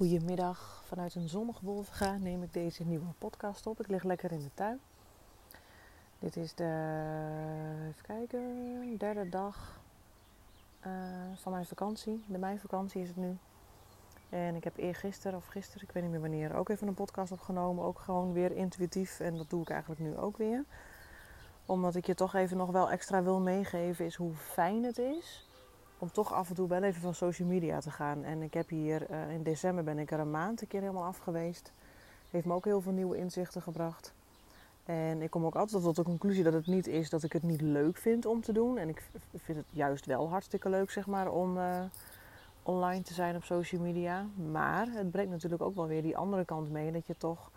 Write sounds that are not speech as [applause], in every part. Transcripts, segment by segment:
Goedemiddag. Vanuit een zonnige Wolvenga neem ik deze nieuwe podcast op. Ik lig lekker in de tuin. Dit is de, even kijken, derde dag uh, van mijn vakantie. De meivakantie is het nu. En ik heb eergisteren of gisteren, ik weet niet meer wanneer, ook even een podcast opgenomen. Ook gewoon weer intuïtief. En dat doe ik eigenlijk nu ook weer. Omdat ik je toch even nog wel extra wil meegeven, is hoe fijn het is om toch af en toe wel even van social media te gaan. En ik heb hier uh, in december ben ik er een maand een keer helemaal af geweest. Heeft me ook heel veel nieuwe inzichten gebracht. En ik kom ook altijd tot de conclusie dat het niet is dat ik het niet leuk vind om te doen. En ik vind het juist wel hartstikke leuk, zeg maar, om uh, online te zijn op social media. Maar het brengt natuurlijk ook wel weer die andere kant mee. Dat je toch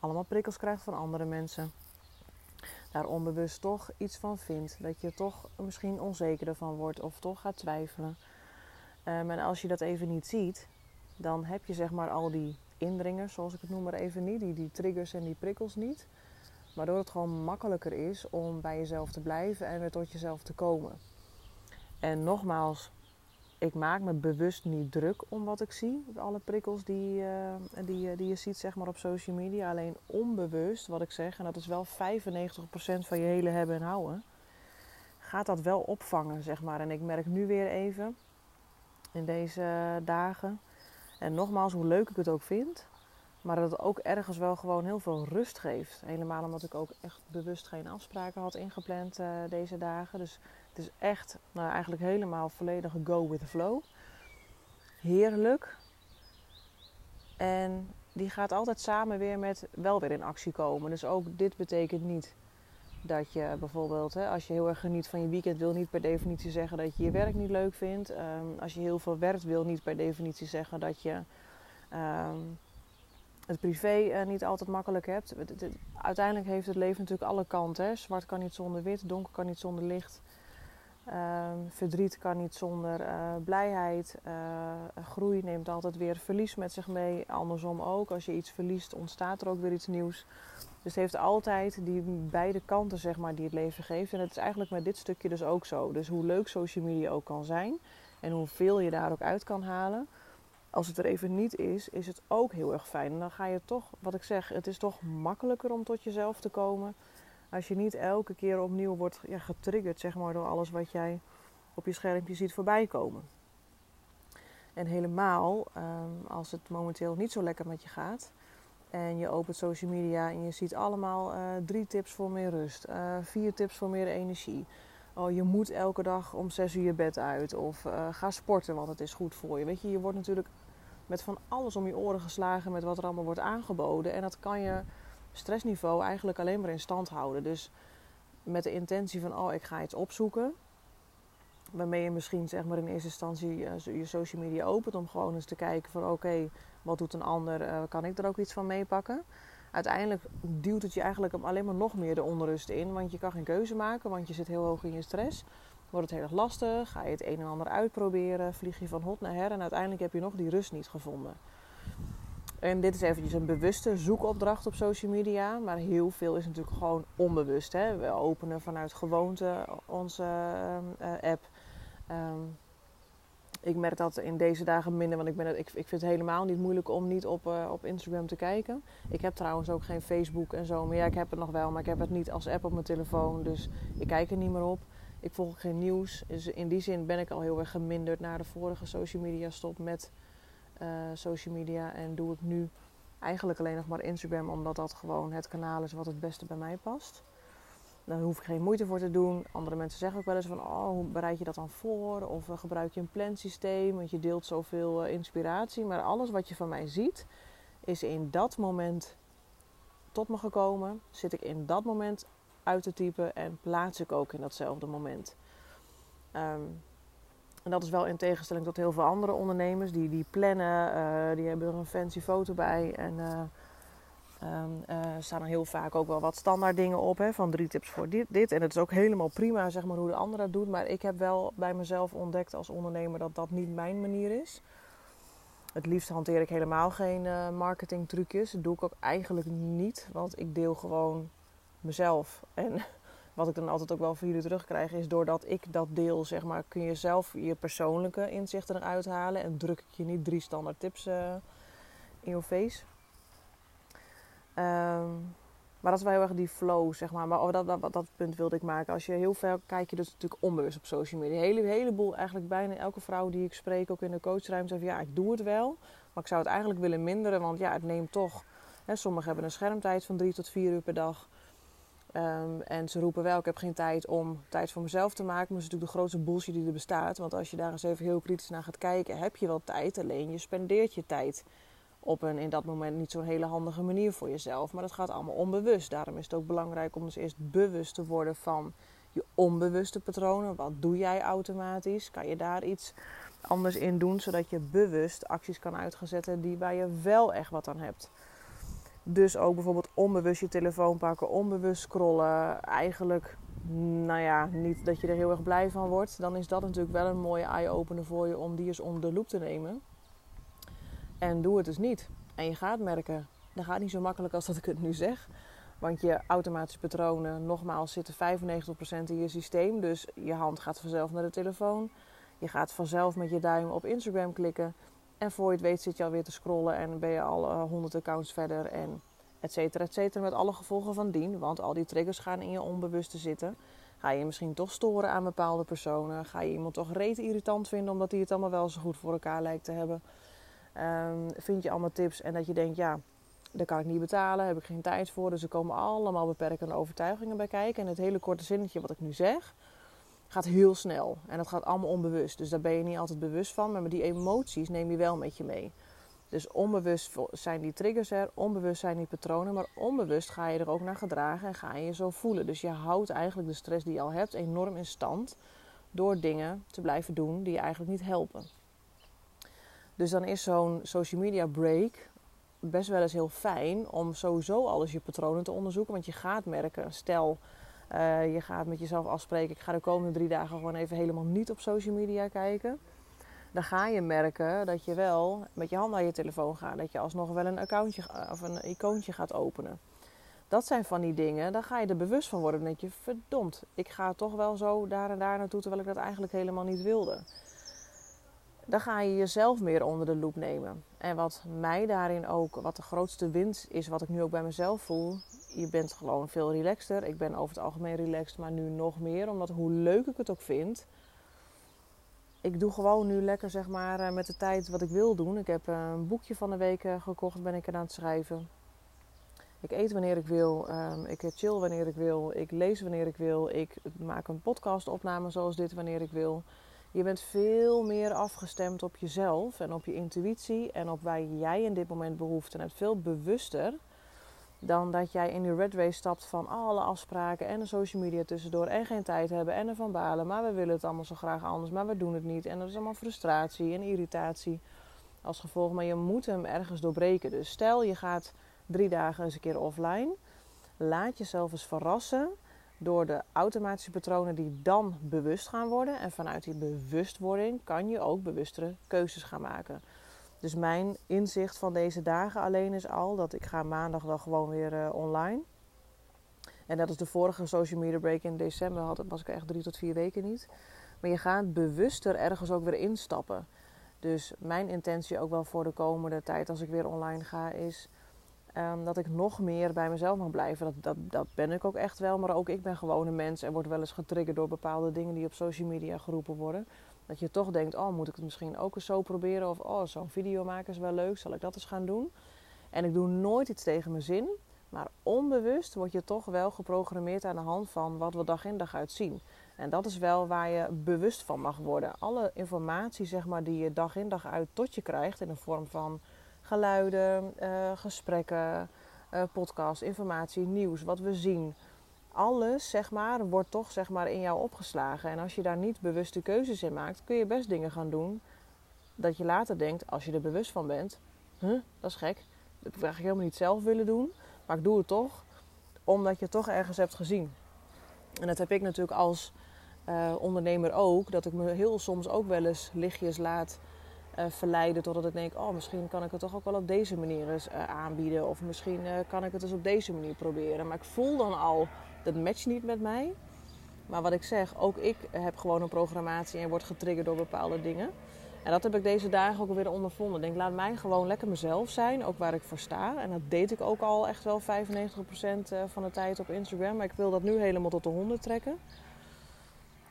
allemaal prikkels krijgt van andere mensen daar onbewust toch iets van vindt. Dat je toch misschien onzeker van wordt of toch gaat twijfelen. Um, en als je dat even niet ziet, dan heb je zeg maar al die indringers, zoals ik het noem maar even niet, die, die triggers en die prikkels niet. Waardoor het gewoon makkelijker is om bij jezelf te blijven en weer tot jezelf te komen. En nogmaals, ik maak me bewust niet druk om wat ik zie. Alle prikkels die, uh, die, die je ziet zeg maar, op social media. Alleen onbewust, wat ik zeg, en dat is wel 95% van je hele hebben en houden. Gaat dat wel opvangen, zeg maar. En ik merk nu weer even, in deze dagen. En nogmaals, hoe leuk ik het ook vind. Maar dat het ook ergens wel gewoon heel veel rust geeft. Helemaal omdat ik ook echt bewust geen afspraken had ingepland uh, deze dagen. Dus is echt nou, eigenlijk helemaal volledig go with the flow. Heerlijk. En die gaat altijd samen weer met wel weer in actie komen. Dus ook dit betekent niet dat je bijvoorbeeld, hè, als je heel erg geniet van je weekend, wil niet per definitie zeggen dat je je werk niet leuk vindt. Um, als je heel veel werkt, wil niet per definitie zeggen dat je um, het privé uh, niet altijd makkelijk hebt. Uiteindelijk heeft het leven natuurlijk alle kanten. Hè. Zwart kan niet zonder wit, donker kan niet zonder licht. Um, verdriet kan niet zonder uh, blijheid. Uh, groei neemt altijd weer verlies met zich mee. Andersom ook. Als je iets verliest, ontstaat er ook weer iets nieuws. Dus het heeft altijd die beide kanten zeg maar, die het leven geeft. En het is eigenlijk met dit stukje dus ook zo. Dus hoe leuk social media ook kan zijn. En hoeveel je daar ook uit kan halen. Als het er even niet is, is het ook heel erg fijn. En dan ga je toch, wat ik zeg, het is toch makkelijker om tot jezelf te komen als je niet elke keer opnieuw wordt ja, getriggerd zeg maar, door alles wat jij op je schermpje ziet voorbij komen. En helemaal um, als het momenteel niet zo lekker met je gaat. En je opent social media en je ziet allemaal uh, drie tips voor meer rust. Uh, vier tips voor meer energie. Oh, je moet elke dag om zes uur je bed uit. Of uh, ga sporten, want het is goed voor je. Weet je, je wordt natuurlijk met van alles om je oren geslagen met wat er allemaal wordt aangeboden. En dat kan je stressniveau eigenlijk alleen maar in stand houden. Dus met de intentie van, oh, ik ga iets opzoeken. Waarmee je misschien zeg maar in eerste instantie uh, je social media opent om gewoon eens te kijken van oké, wat doet een ander, uh, kan ik er ook iets van meepakken? Uiteindelijk duwt het je eigenlijk alleen maar nog meer de onrust in, want je kan geen keuze maken, want je zit heel hoog in je stress. Wordt het heel erg lastig, ga je het een en ander uitproberen, vlieg je van hot naar her en uiteindelijk heb je nog die rust niet gevonden. En dit is eventjes een bewuste zoekopdracht op social media. Maar heel veel is natuurlijk gewoon onbewust. Hè? We openen vanuit gewoonte onze uh, app. Um, ik merk dat in deze dagen minder, want ik, ben ik, ik vind het helemaal niet moeilijk om niet op, uh, op Instagram te kijken. Ik heb trouwens ook geen Facebook en zo. Maar ja, ik heb het nog wel, maar ik heb het niet als app op mijn telefoon. Dus ik kijk er niet meer op. Ik volg geen nieuws. Dus in die zin ben ik al heel erg geminderd naar de vorige social media stop met uh, social media. En doe ik nu eigenlijk alleen nog maar Instagram, omdat dat gewoon het kanaal is wat het beste bij mij past. Daar hoef ik geen moeite voor te doen. Andere mensen zeggen ook wel eens van, oh, hoe bereid je dat dan voor? Of uh, gebruik je een plansysteem, want je deelt zoveel uh, inspiratie. Maar alles wat je van mij ziet, is in dat moment tot me gekomen. Zit ik in dat moment uit te typen en plaats ik ook in datzelfde moment. Um, en dat is wel in tegenstelling tot heel veel andere ondernemers. Die, die plannen, uh, die hebben er een fancy foto bij. En uh, staan er heel vaak ook wel wat standaard dingen op. Hè, van drie tips voor dit, dit. En het is ook helemaal prima zeg maar, hoe de ander dat doet. Maar ik heb wel bij mezelf ontdekt als ondernemer dat dat niet mijn manier is. Het liefst hanteer ik helemaal geen marketing trucjes. Dat doe ik ook eigenlijk niet. Want ik deel gewoon mezelf. En wat ik dan altijd ook wel voor jullie terugkrijg, is doordat ik dat deel, zeg maar, kun je zelf je persoonlijke inzichten eruit halen. En druk ik je niet drie standaard tips uh, in your face. Ehm, maar dat is wel heel erg die flow, zeg maar. Maar dat, dat, dat, punt wilde ik maken. Als je heel ver kijk je dus natuurlijk onbewust op social media. Een hele, heleboel, eigenlijk bijna elke vrouw die ik spreek, ook in de coachruimte, zegt ja, ik doe het wel. Maar ik zou het eigenlijk willen minderen, want ja, het neemt toch... Hè, sommigen hebben een schermtijd van drie tot vier uur per dag. Ehm, en ze roepen wel, ik heb geen tijd om tijd voor mezelf te maken. Maar dat is natuurlijk de grootste bullshit die er bestaat. Want als je daar eens even heel kritisch naar gaat kijken, heb je wel tijd. Alleen je spendeert je tijd op een in dat moment niet zo'n hele handige manier voor jezelf. Maar dat gaat allemaal onbewust. Daarom is het ook belangrijk om dus eerst bewust te worden van je onbewuste patronen. Wat doe jij automatisch? Kan je daar iets anders in doen, zodat je bewust acties kan uitzetten die waar je wel echt wat aan hebt. Dus ook bijvoorbeeld onbewust je telefoon pakken, onbewust scrollen. Eigenlijk, nou ja, niet dat je er heel erg blij van wordt. Dan is dat natuurlijk wel een mooie eye-opener voor je om die eens onder de loep te nemen. En doe het dus niet. En je gaat merken, dat gaat niet zo makkelijk als dat ik het nu zeg. Want je automatische patronen, nogmaals, zitten 95% in je systeem. Dus je hand gaat vanzelf naar de telefoon. Je gaat vanzelf met je duim op Instagram klikken. En voor je het weet zit je alweer te scrollen en ben je al uh, 100 accounts verder. En et cetera, et cetera. Met alle gevolgen van dien. Want al die triggers gaan in je onbewuste zitten. Ga je misschien toch storen aan bepaalde personen? Ga je iemand toch reet irritant vinden omdat hij het allemaal wel zo goed voor elkaar lijkt te hebben? Um, vind je allemaal tips en dat je denkt, ja, dat kan ik niet betalen, heb ik geen tijd voor. Dus er komen allemaal beperkende overtuigingen bij kijken. En het hele korte zinnetje wat ik nu zeg, gaat heel snel. En dat gaat allemaal onbewust. Dus daar ben je niet altijd bewust van. Maar die emoties neem je wel met je mee. Dus onbewust zijn die triggers er, onbewust zijn die patronen, maar onbewust ga je er ook naar gedragen en ga je je zo voelen. Dus je houdt eigenlijk de stress die je al hebt enorm in stand door dingen te blijven doen die je eigenlijk niet helpen. Dus dan is zo'n social media break best wel eens heel fijn om sowieso alles je patronen te onderzoeken. Want je gaat merken, stel uh, je gaat met jezelf afspreken, ik ga de komende drie dagen gewoon even helemaal niet op social media kijken. Dan ga je merken dat je wel met je hand naar je telefoon gaat. Dat je alsnog wel een accountje of een icoontje gaat openen. Dat zijn van die dingen, dan ga je er bewust van worden. Denk je, verdomd, ik ga toch wel zo daar en daar naartoe terwijl ik dat eigenlijk helemaal niet wilde dan ga je jezelf meer onder de loep nemen. En wat mij daarin ook, wat de grootste winst is, wat ik nu ook bij mezelf voel. Je bent gewoon veel relaxter. Ik ben over het algemeen relaxed, maar nu nog meer. Omdat hoe leuk ik het ook vind. Ik doe gewoon nu lekker zeg maar eh, met de tijd wat ik wil doen. Ik heb eh, een boekje van de week eh, gekocht, ben ik er aan het schrijven. Ik eet wanneer ik wil. Ehm, ik chill wanneer ik wil. Ik lees wanneer ik wil. Ik maak een podcast opname zoals dit wanneer ik wil. Je bent veel meer afgestemd op jezelf en op je intuïtie en op waar jij in dit moment behoefte hebt. Veel bewuster dan dat jij in die red race stapt van alle afspraken en de social media tussendoor en geen tijd hebben en ervan balen. Maar we willen het allemaal zo graag anders, maar we doen het niet. En dat is allemaal frustratie en irritatie als gevolg. Maar je moet hem ergens doorbreken. Dus stel je gaat drie dagen eens een keer offline. Laat jezelf eens verrassen door de automatische patronen die dan bewust gaan worden. En vanuit die bewustwording kan je ook bewustere keuzes gaan maken. Dus mijn inzicht van deze dagen alleen is al dat ik ga maandag dan gewoon weer uh, online. En dat is de vorige social media break in december. Had, was ik echt drie tot vier weken niet. Maar je gaat bewuster ergens ook weer instappen. Dus mijn intentie ook wel voor de komende tijd als ik weer online ga is Ehm, dat ik nog meer bij mezelf mag blijven. Dat, dat, dat ben ik ook echt wel. Maar ook ik ben gewoon een mens en word wel eens getriggerd door bepaalde dingen die op social media geroepen worden. Dat je toch denkt, oh moet ik het misschien ook eens zo proberen? Of oh zo'n video maken is wel leuk, zal ik dat eens gaan doen? En ik doe nooit iets tegen mijn zin. Maar onbewust word je toch wel geprogrammeerd aan de hand van wat we dag in dag uit zien. En dat is wel waar je bewust van mag worden. Alle informatie zeg maar, die je dag in dag uit tot je krijgt in de vorm van geluiden, uh, gesprekken, uh, podcast, informatie, nieuws, wat we zien. Alles, zeg maar, wordt toch zeg maar, in jou opgeslagen. En als je daar niet bewuste keuzes in maakt, kun je best dingen gaan doen dat je later denkt, als je er bewust van bent, huh, dat is gek. Dat heb ik eigenlijk helemaal niet zelf willen doen, maar ik doe het toch, omdat je het toch ergens hebt gezien. En dat heb ik natuurlijk als uh, ondernemer ook, dat ik me heel soms ook wel eens lichtjes laat uh, verleiden totdat ik denk, oh misschien kan ik het toch ook wel op deze manier eens uh, aanbieden. Of misschien kan ik het eens op deze manier proberen. Maar ik voel dan al, dat matcht niet met mij. Maar wat ik zeg, ook ik heb gewoon een programmatie en word getriggerd door bepaalde dingen. En dat heb ik deze dagen ook weer ondervonden. Ik denk, laat mij gewoon lekker mezelf zijn, ook waar ik voor sta. En dat deed ik ook al echt wel 95% eh, van de tijd op Instagram. Maar ik wil dat nu helemaal tot de 100 trekken.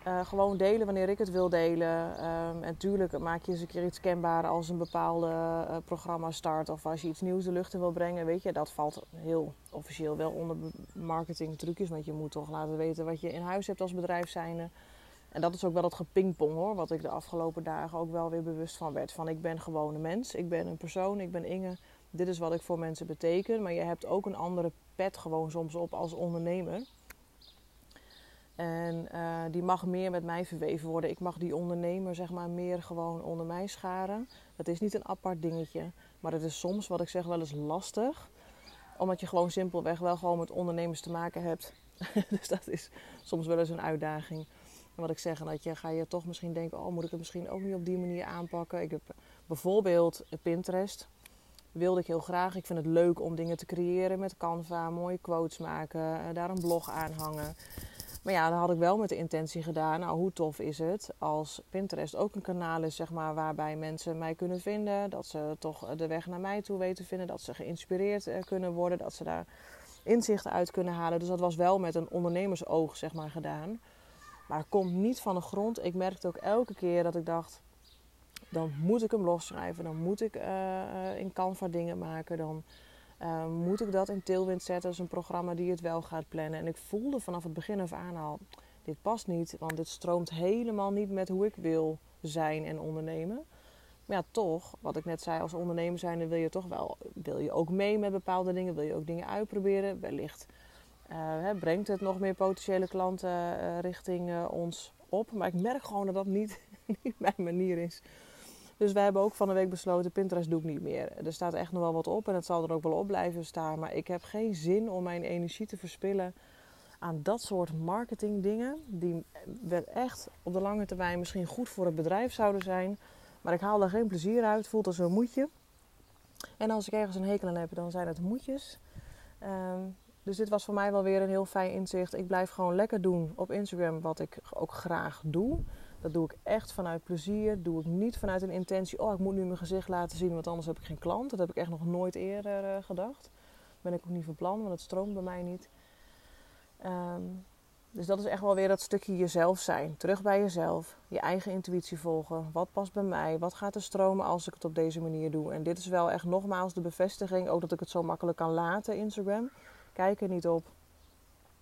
Uh, gewoon delen wanneer ik het wil delen. Um, en tuurlijk maak je eens een keer iets kenbaar als een bepaalde uh, programma start. Of als je iets nieuws de lucht in wil brengen. Weet je, dat valt heel officieel wel onder marketing trucjes. Want je moet toch laten weten wat je in huis hebt als bedrijf zijnde. En dat is ook wel dat gepingpong hoor. Wat ik de afgelopen dagen ook wel weer bewust van werd. Van ik ben gewoon een mens. Ik ben een persoon. Ik ben Inge. Dit is wat ik voor mensen beteken. Maar je hebt ook een andere pet gewoon soms op als ondernemer. En uh, die mag meer met mij verweven worden. Ik mag die ondernemer zeg maar meer gewoon onder mij scharen. Dat is niet een apart dingetje. Maar het is soms, wat ik zeg, wel eens lastig. Omdat je gewoon simpelweg wel gewoon met ondernemers te maken hebt. [laughs] dus dat is soms wel eens een uitdaging. En wat ik zeg, dat je, ga je toch misschien denken... oh, moet ik het misschien ook niet op die manier aanpakken? Ik heb bijvoorbeeld Pinterest. Wilde ik heel graag. Ik vind het leuk om dingen te creëren met Canva. Mooie quotes maken. Eh, daar een blog aan hangen. Maar ja, dat had ik wel met de intentie gedaan. Nou, hoe tof is het als Pinterest ook een kanaal is, zeg maar, waarbij mensen mij kunnen vinden. Dat ze toch de weg naar mij toe weten te vinden. Dat ze geïnspireerd eh, kunnen worden. Dat ze daar inzichten uit kunnen halen. Dus dat was wel met een ondernemersoog, zeg maar, gedaan. Maar het komt niet van de grond. Ik merkte ook elke keer dat ik dacht... Dan moet ik hem losschrijven. Dan moet ik uh, in Canva dingen maken. Dan uh, moet ik dat in Tailwind zetten als een programma die het wel gaat plannen? En ik voelde vanaf het begin af aan al, dit past niet, want dit stroomt helemaal niet met hoe ik wil zijn en ondernemen. Maar ja, toch, wat ik net zei, als ondernemer zijn, wil je toch wel, wil je ook mee met bepaalde dingen, wil je ook dingen uitproberen. Wellicht uh, hè, brengt het nog meer potentiële klanten uh, richting ons op. Maar ik merk gewoon dat dat niet [laughs] mijn manier is. Dus wij hebben ook van de week besloten, Pinterest doe ik niet meer. Er staat echt nog wel wat op en het zal er ook wel op blijven staan. Maar ik heb geen zin om mijn energie te verspillen aan dat soort marketing dingen. Die echt op de lange termijn misschien goed voor het bedrijf zouden zijn. Maar ik haal daar geen plezier uit. Voelt als een moedje. En als ik ergens een hekel aan heb, dan zijn het moedjes. Um, dus dit was voor mij wel weer een heel fijn inzicht. Ik blijf gewoon lekker doen op Instagram wat ik ook graag doe. Dat doe ik echt vanuit plezier. Doe ik niet vanuit een intentie. Oh, ik moet nu mijn gezicht laten zien, want anders heb ik geen klant. Dat heb ik echt nog nooit eerder uh, gedacht. Ben ik ook niet van plan, want het stroomt bij mij niet. Um, dus dat is echt wel weer dat stukje jezelf zijn. Terug bij jezelf. Je eigen intuïtie volgen. Wat past bij mij? Wat gaat er stromen als ik het op deze manier doe? En dit is wel echt nogmaals de bevestiging. Ook dat ik het zo makkelijk kan laten, Instagram. Kijk er niet op.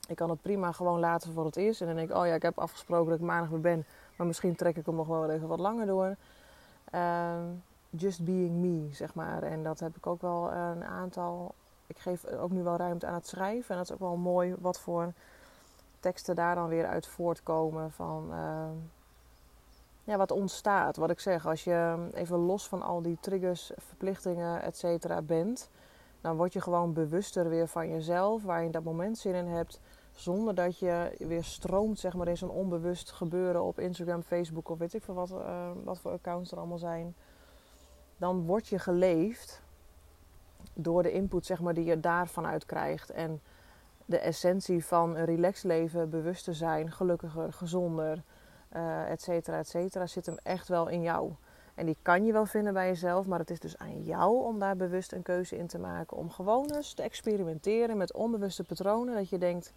Ik kan het prima gewoon laten voor het eerst. En dan denk ik, oh ja, ik heb afgesproken dat ik maandag weer ben. Maar misschien trek ik hem nog wel even wat langer door. Uh, just being me, zeg maar. En dat heb ik ook wel een aantal. Ik geef ook nu wel ruimte aan het schrijven. En dat is ook wel mooi wat voor teksten daar dan weer uit voortkomen. Van uh, ja, wat ontstaat. Wat ik zeg, als je even los van al die triggers, verplichtingen, et cetera bent. Dan word je gewoon bewuster weer van jezelf, waar je in dat moment zin in hebt. Zonder dat je weer stroomt zeg maar, in zo'n onbewust gebeuren op Instagram, Facebook of weet ik veel wat, uh, wat voor accounts er allemaal zijn. Dan word je geleefd door de input zeg maar, die je daarvan uit krijgt. En de essentie van een relaxed leven, bewust te zijn, gelukkiger, gezonder, uh, et cetera, et cetera, zit hem echt wel in jou. En die kan je wel vinden bij jezelf, maar het is dus aan jou om daar bewust een keuze in te maken. Om gewoon eens te experimenteren met onbewuste patronen. Dat je denkt,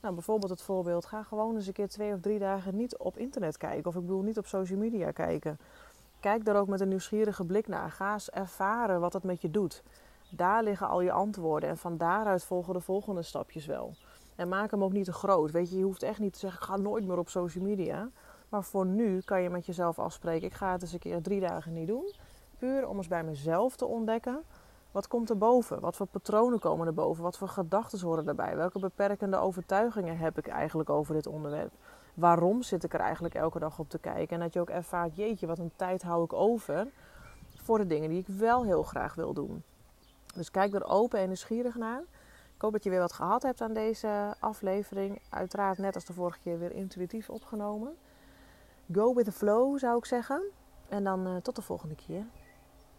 nou, bijvoorbeeld het voorbeeld: ga gewoon eens een keer twee of drie dagen niet op internet kijken. Of ik bedoel, niet op social media kijken. Kijk daar ook met een nieuwsgierige blik naar. Ga eens ervaren wat het met je doet. Daar liggen al je antwoorden. En van daaruit volgen de volgende stapjes wel. En maak hem ook niet te groot. Weet je, je hoeft echt niet te zeggen: ik ga nooit meer op social media. Maar voor nu kan je met jezelf afspreken: ik ga het eens een keer drie dagen niet doen. Puur om eens bij mezelf te ontdekken wat komt er boven? Wat voor patronen komen er boven? Wat voor gedachten horen erbij? Welke beperkende overtuigingen heb ik eigenlijk over dit onderwerp? Waarom zit ik er eigenlijk elke dag op te kijken? En dat je ook ervaart, jeetje, wat een tijd hou ik over voor de dingen die ik wel heel graag wil doen. Dus kijk er open en nieuwsgierig naar. Ik hoop dat je weer wat gehad hebt aan deze aflevering. Uiteraard net als de vorige keer weer intuïtief opgenomen. Go with the flow zou ik zeggen. En dan uh, tot de volgende keer.